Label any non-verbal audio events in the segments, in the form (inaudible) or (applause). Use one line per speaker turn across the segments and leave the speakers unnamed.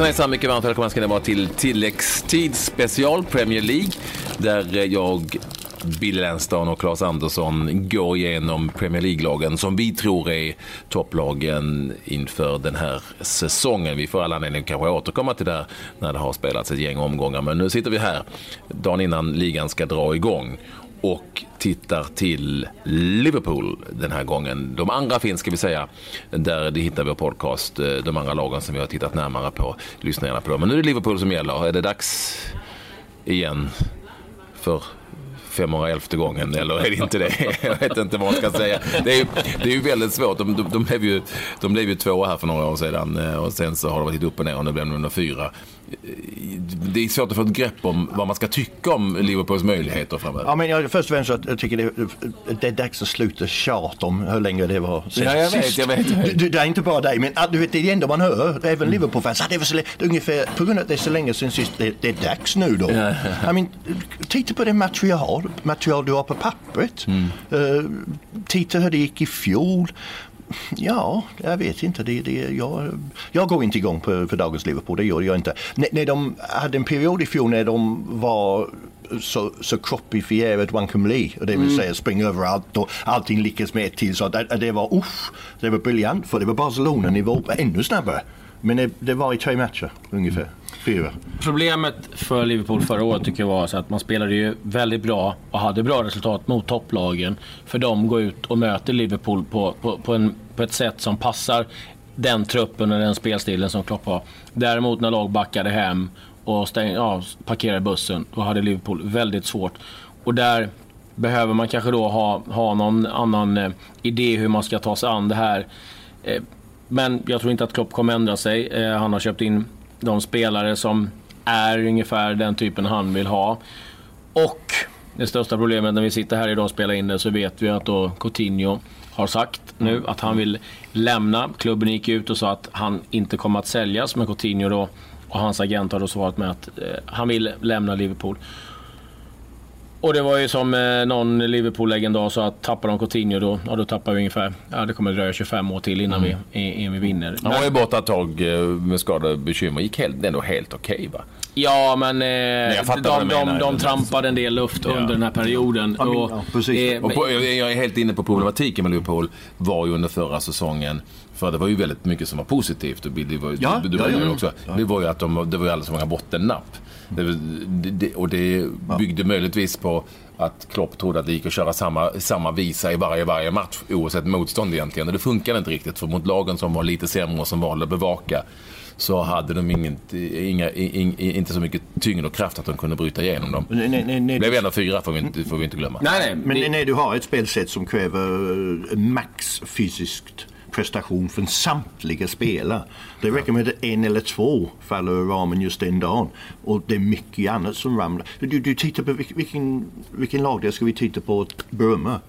Hejsan hejsan, mycket varmt välkomna ska ni vara till tilläggstid special Premier League. Där eh, jag, Bill Lenston och Claes Andersson går igenom Premier League-lagen som vi tror är topplagen inför den här säsongen. Vi får alla anledning att kanske återkomma till det när det har spelats ett gäng omgångar. Men nu sitter vi här dagen innan ligan ska dra igång och tittar till Liverpool den här gången. De andra finns, ska vi säga, där det hittar vi podcast. Eh, de andra lagen som vi har tittat närmare på, lyssna gärna på dem. Men nu är det Liverpool som gäller. Är det dags igen för 511 gången eller är det inte det? (laughs) Jag vet inte vad man ska säga. Det är ju, det är ju väldigt svårt. De, de, de, blev ju, de blev ju tvåa här för några år sedan eh, och sen så har de varit lite upp och ner och nu blev de nummer fyra. Det är svårt att få ett grepp om vad man ska tycka om Liverpools möjligheter framöver.
Ja, men jag, först och främst så att jag tycker det, det är dags att sluta tjata om hur länge det var sist.
Ja, jag vet, jag vet.
Du, det är inte bara dig, men du vet, det är det enda man hör. Även Liverpool-fans. Ah, det var så, lä- det är ungefär, på grund av att det är så länge sedan sist, det, det är dags nu då.
Ja,
I mean, titta på det material, material du har på pappret.
Mm.
Uh, titta hur det gick i fjol. Ja, jag vet inte. Det, det, jag, jag går inte igång på, på dagens Liverpool, det gör jag inte. N när de hade en period i fjol när de var så, så kroppifierat Wankham Lee, och det vill säga springa överallt och allting lyckas med ett till. Så det, det var uff, det var briljant för det var Barcelona-nivå ännu snabbare. Men det, det var i tre matcher ungefär, fyra.
Problemet för Liverpool förra året tycker jag var så att man spelade ju väldigt bra och hade bra resultat mot topplagen. För de går ut och möter Liverpool på, på, på, en, på ett sätt som passar den truppen och den spelstilen som Klopp har. Däremot när lag backade hem och stäng, ja, parkerade bussen, då hade Liverpool väldigt svårt. Och där behöver man kanske då ha, ha någon annan eh, idé hur man ska ta sig an det här. Eh, men jag tror inte att Klopp kommer ändra sig. Eh, han har köpt in de spelare som är ungefär den typen han vill ha. Och det största problemet när vi sitter här idag och spelar in det så vet vi att då Coutinho har sagt nu att han vill lämna. Klubben gick ut och sa att han inte kommer att säljas men Coutinho då. Och hans agent har då svarat med att eh, han vill lämna Liverpool. Och det var ju som eh, någon Liverpool-legendar sa att tappar de Coutinho då, ja, då tappar vi ungefär, ja det kommer dröja 25 år till innan, vi, innan vi vinner.
Han var ju borta ett tag eh, med skadebekymmer. Gick helt, ändå helt okej va?
Ja, men, eh,
vad
de, de,
menar.
de trampade en del luft
Ja.
under den här perioden.
Ja, men-
och,
ja, precis.
eh,
Och på, jag är helt inne på problematiken med Liverpool var ju under förra säsongen. För det var ju väldigt mycket som var positivt. Och det var,
Ja,
du, du
ja,
var ju
ja.
också. Det var ju att de, det var ju alldeles för många bottennapp. Det, det, det, och det byggde möjligtvis på att Klopp trodde att det gick att köra samma, samma visa i varje, varje match oavsett motstånd egentligen. Och det funkade inte riktigt för mot lagen som var lite sämre och som valde att bevaka så hade de inget, inga, in, inte så mycket tyngd och kraft att de kunde bryta igenom dem.
Nej, nej, nej, nej.
Det blev ändå fyra får vi inte, får vi inte glömma.
nej, nej.
Men när du har ett spelsätt som kräver eh, max fysiskt prestation från samtliga spelare. Det räcker med att en eller två faller ur ramen just den dagen. Och det är mycket annat som ramlar. Du, du tittar på vilken, vilken, lagdel ska vi titta på och berömma?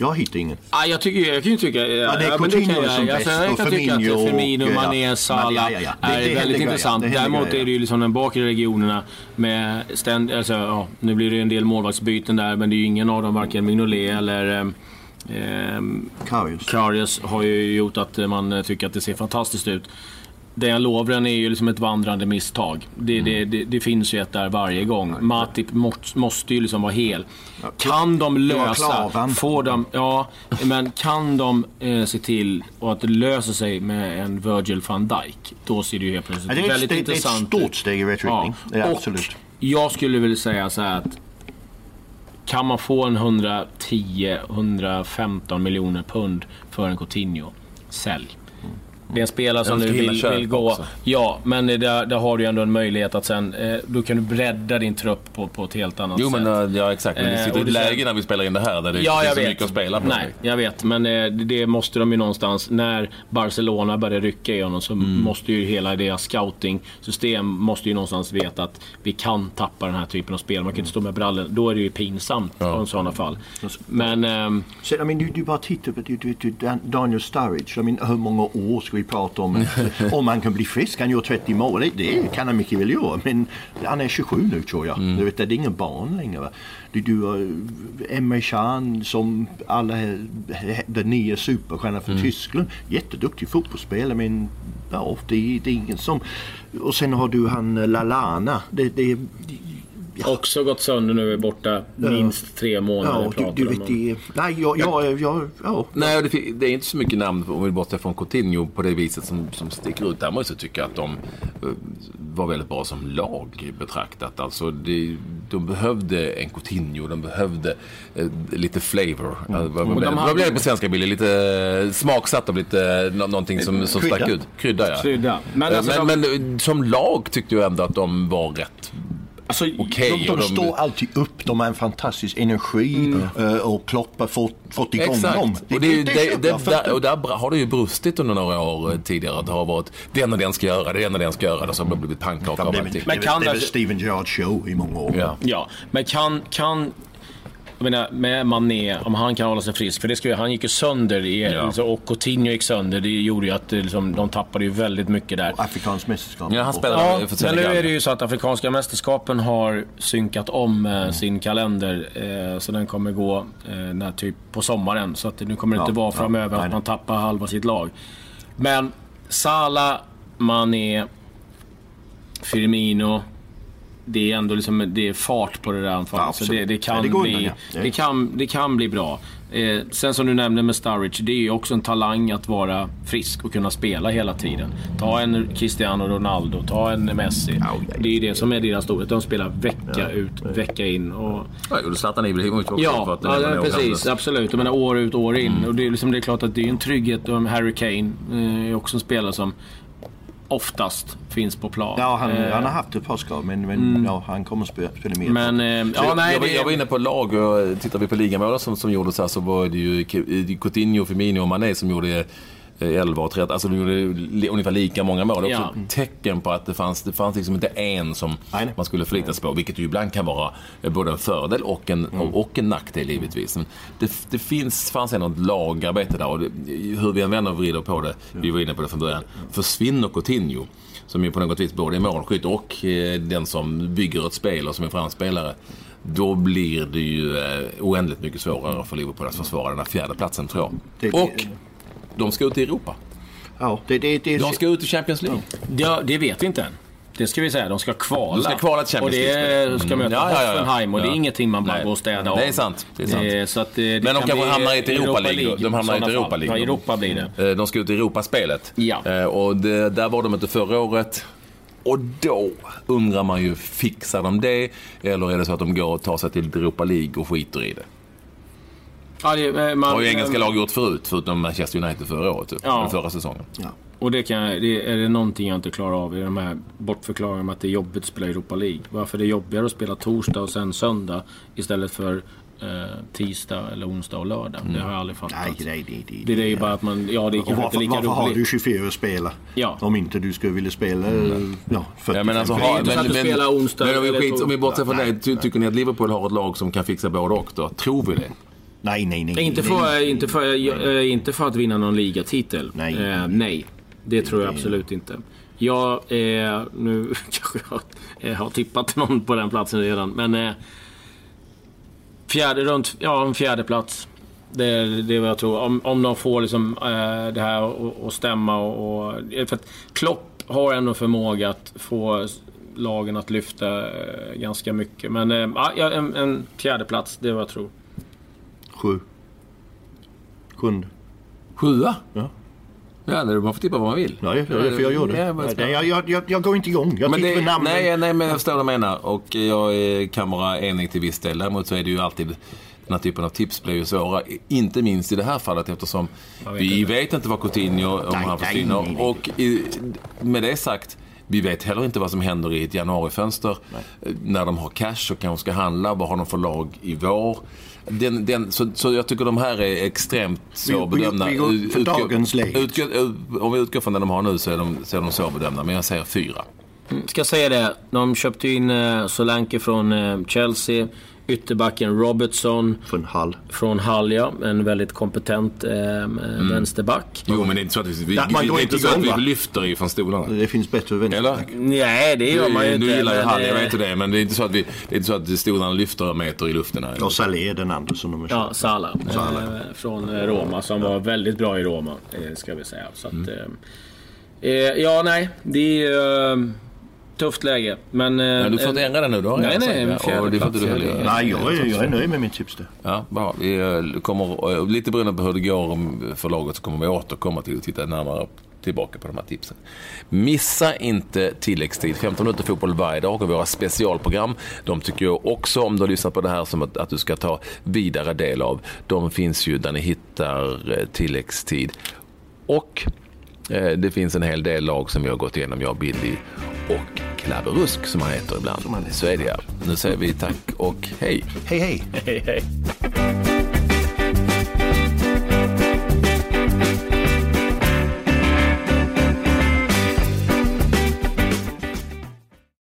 Jag hittar ingen.
Ah, jag, tycker, jag kan ju tycka... Ja,
det är Coutinho
jag,
som
alltså,
bäst
jag
och
kan tycka att
Firmino och,
Mané,
ja.
Salah
Ja, ja, ja. Det-
är
det
väldigt intressant. Däremot är det ju liksom de bakre regionerna med ständ, alltså, ja, Nu blir det ju en del målvaktsbyten där, men det är ju ingen av dem, varken Mignolet eller ehm,
Karius.
Karius har ju gjort att man tycker att det ser fantastiskt ut. Dejan Lovren är ju liksom ett vandrande misstag. Det, det, det, det finns ju ett där varje gång. Matip måste, måste ju liksom vara hel. Kan de lösa, får de, ja, men kan de eh, se till och att det löser sig med en Virgil van Dijk, då ser det ju helt plötsligt
Ja,
väldigt
steg- det är ett
intressant
stort steg i rätt riktning. Absolut.
Jag skulle vilja säga så här att kan man få en 110-115 miljoner pund för en Coutinho, sälj. Det är en spelare som nu
hinna
vill, vill gå.
också.
Ja, men där, där har du ändå en möjlighet att sen... Eh, då kan du bredda din trupp på, på ett helt annat
Jo
sätt.
men äh, ja, exakt. Men det
Eh,
sitter i
och
ett läge när vi spelar in det här där det
Ja,
finns så
vet.
mycket att spela på.
Nej, jag vet. Men eh, det, måste de ju någonstans... När Barcelona börjar rycka i honom så
Mm.
måste ju hela deras scouting-system måste ju någonstans veta att vi kan tappa den här typen av spel. Man kan inte stå med brallen. Då är det ju pinsamt
Ja.
i sådana fall. Men... ehm,
Så, I mean, du, du bara tittar på du, du, du, Dan- Daniel Sturridge. I mean, hur många år ska vi prata om? (laughs) om han kan bli frisk, han gör 30 mål. Det, kan han mycket väl göra. Men han är 27 nu tror jag. Du vet, det är ingen barn längre. Va? Du, du har Emre Can som alla, den nya superstjärnan från Tyskland. Jätteduktig fotbollsspelare men ja, det, det är ingen som... Och sen har du han eh, Lalana. Det, det,
Också gått sönder nu, är borta minst tre månader.
ja, du, du vet, det, nej, jag, jag, jag, ja.
Nej, det, det är inte så mycket namn om vi bortser från Coutinho på det viset som, som sticker ut. Däremot så tycker jag att de eh, var väldigt bra som lag betraktat. Alltså det, de behövde en Coutinho, de behövde eh, lite flavor. Mm. vad, vad,
de hade-
vad blir det på svenska Billy? Lite eh, smaksatt och lite eh, nå- någonting som, som
Krydda.
stack ut. Krydda ja.
Krydda. Men alltså,
men,
de-
men som lag tyckte jag ändå att de var rätt
Alltså,
okej.
De, de
och de-
står alltid upp, de har en fantastisk energi eh, och Klopp har fått, fått igång
Exakt.
dem.
och, det, är ju- det, det,
jag för-
där, och där bra- har det ju brustit under några år eh, tidigare. Att det har varit det ena den ska göra, det ena den ska göra. Det som har blivit pannkaka av
det är väl-
allting.
Det är
kan
väl- det
det-
Steven Gerrard show i många år.
Ja.
Ja, men kan, kan jag menar, med Mané, om han kan hålla sig frisk, för det ska, ju- han gick ju sönder i,
Ja.
alltså, och Coutinho gick sönder. Det gjorde ju att det, liksom, de tappade ju väldigt mycket där.
Afrikanskt mästerskap.
Ja, han spelar-
Ja,
för
men
Senegal.
nu är det ju så att Afrikanska mästerskapen har synkat om eh, sin kalender. Eh, så den kommer gå eh, när, typ på sommaren. Så att nu kommer det
Ja,
inte vara
ja,
framöver
nej,
att man tappar halva sitt lag. Men Salah, Mané, Firmino. Det är ändå liksom, det är fart på det där anfallet.
Ja,
så det, det, kan
Ja, det
bli,
undan, ja. Det-
kan, det kan bli bra. Eh, sen som du nämnde med Sturridge, det är ju också en talang att vara frisk och kunna spela hela tiden. Ta en Cristiano Ronaldo, ta en Messi.
Ja, ja,
Det är ju det som är deras storhet. De spelar vecka ut, vecka in. Och,
Ja, och Zlatan Ibrahimovic också. för
ja, ja, ja precis. Absolut. Jag menar år ut, år in. Och det är, liksom, det är klart att det är en trygghet. Och Harry Kane eh, är också en spelare som oftast finns på plan.
Ja, han,
Eh,
han har haft ett par skador men, men ja, han kommer spela, spela mer.
Men, eh, ja, nej,
jag, var-
det,
jag var inne på lag och tittar vi på ligamålen som, som gjordes här så var det ju K- Coutinho, Firmino och Mané som gjorde eh, 11 och 13. Alltså de gjorde ungefär lika många mål. Det är också
Ja.
tecken på att det fanns, det fanns liksom inte en som
Nej,
man skulle förlita sig på. Vilket ju ibland kan vara eh, både en fördel och en,
Mm.
och en nackdel givetvis. Men det, det finns, fanns ändå ett lagarbete där och det, hur vi än vänder och vrider på det, vi var inne på det från början. Försvinner Coutinho som ju på något vis både är målskytt och eh, den som bygger ett spel och som är framspelare. Då blir det ju eh, oändligt mycket svårare för Liverpool att försvara den här fjärde platsen tror jag. Och de ska ut i Europa.
Ja, det, det, det,
De ska ut i Champions League.
ja, det vet vi inte än. Det ska vi säga. De ska kvala.
De ska kvala till Champions
Och det
League.
ska
Mm.
möta
Ja, ja, ja, ja.
Hoffenheim och det är ingenting man bara
Nej.
går och städar av.
Det är sant, det är sant.
Eh, så att, det
Men de
kan
kanske hamnar i ett Europa League då. De hamnar i ett Europa. League.
Ja, Europa blir det.
Eh, De ska ut i Europaspelet.
Ja.
Eh, Och det, där var de inte förra året. Och då undrar man ju, fixar de det? Eller är det så att de går och tar sig till Europa League och skiter i det?
Ja, det, eh, man,
har ju engelska lag gjort förut, förutom Manchester United förra året. Typ.
Ja.
Förra säsongen.
ja.
Och det, kan, det är det någonting jag inte klarar av i de här bortförklaringarna om att det är jobbigt att spela Europa League. Varför det är jobbigare att spela torsdag och sen söndag istället för eh, tisdag eller onsdag och lördag. Det har jag aldrig fattat.
Nej, nej, det, det,
Det, det är ju bara att man, ja det är kanske inte
varför,
lika
varför har du
roligt.
24 spelare?
Ja.
Om inte du skulle vilja spela ja, 45.
Ja, men alltså, ha, men, men,
onsdag
men om, vi
eller
skit, om vi bortser från
Nej,
det, ty, tycker ni att Liverpool har ett lag som kan fixa både och då? Tror vi det?
Nej, nej, nej.
Inte för, inte, för, eh, inte för att vinna någon ligatitel.
Nej.
Eh, nej. Det tror jag absolut inte. Jag, eh, nu (laughs) kanske jag eh, har tippat någon på den platsen redan, men... Eh, fjärde runt, ja en fjärde plats. Det är det är vad jag tror. Om, om de får liksom, eh, det här att- stämma och, och... För att Klopp har ändå förmåga att få lagen att lyfta eh, ganska mycket. Men eh, ja, en, en fjärde plats, det är vad jag tror.
Sju. Sjunde.
Sjua?
Ja.
Ja, det- man får tippa vad man vill.
Ja, det är därför jag gör det. Nej, jag, jag, jag, jag går inte igång. Jag
Men
tittar
det,
på namnen.
nej, nej, men jag förstår vad du menar. Och jag kan vara enig till viss del. Däremot så är det ju alltid den här typen av tips blir ju svåra. Inte minst i det här fallet eftersom
vet
vi
inte.
vet inte vad Coutinho, om
Nej,
han
nej,
försvinner.
nej, nej.
Och i, med det sagt, vi vet heller inte vad som händer i ett januarifönster. När de har cash och kanske ska handla. Vad har de för lag i vår? Den, den, så, så jag tycker de här är extremt svårbedömda.
vi går för
Utgå-
dagens läge.
om vi utgår från det de har nu så är de, så är de svårbedömda. Men jag säger fyra.
Ska säga det. De köpte in eh, Solanke från eh, Chelsea. Ytterbacken Robertson
Från Hall.
från Hull, ja. En väldigt kompetent eh, vänsterback.
Jo, men det är inte så att vi, vi,
Ja, man går
är
inte
inte så att
igång,
vi lyfter ifrån stolarna.
Det finns bättre
Eller?
vänsterback.
Nej, det gör man ju inte.
du gillar ju
men,
Hall, jag
eh,
vet det. Men det är inte så att, vi, det är inte så att stolarna lyfter meter i luften här.
Och Salé är den andra som de har
Ja,
köpt.
Salah.
Salah.
Eh, från eh, Roma, som var väldigt bra i Roma, eh, ska vi säga. Så att, eh, Eh, ja, nej. Det är tufft läge. Men, uh,
men du får inte ändra det nu då?
Nej, nej.
Fjärde och det får inte du heller
Nej, jag är, jag är nöjd med mitt tips.
Ja, bra. Vi kommer, lite beroende på hur det går för laget så kommer vi återkomma till att titta närmare tillbaka på de här tipsen. Missa inte tilläggstid, 15 minuter fotboll varje dag och våra specialprogram. De tycker jag också, om du har lyssnat på det här, som att, att du ska ta vidare del av. De finns ju där ni hittar eh, tilläggstid. Och eh, det finns en hel del lag som vi har gått igenom, jag, Billy och Klabberusk som han heter ibland. Så är det ja. Nu säger vi tack och hej.
Hej hej.
hej, hej.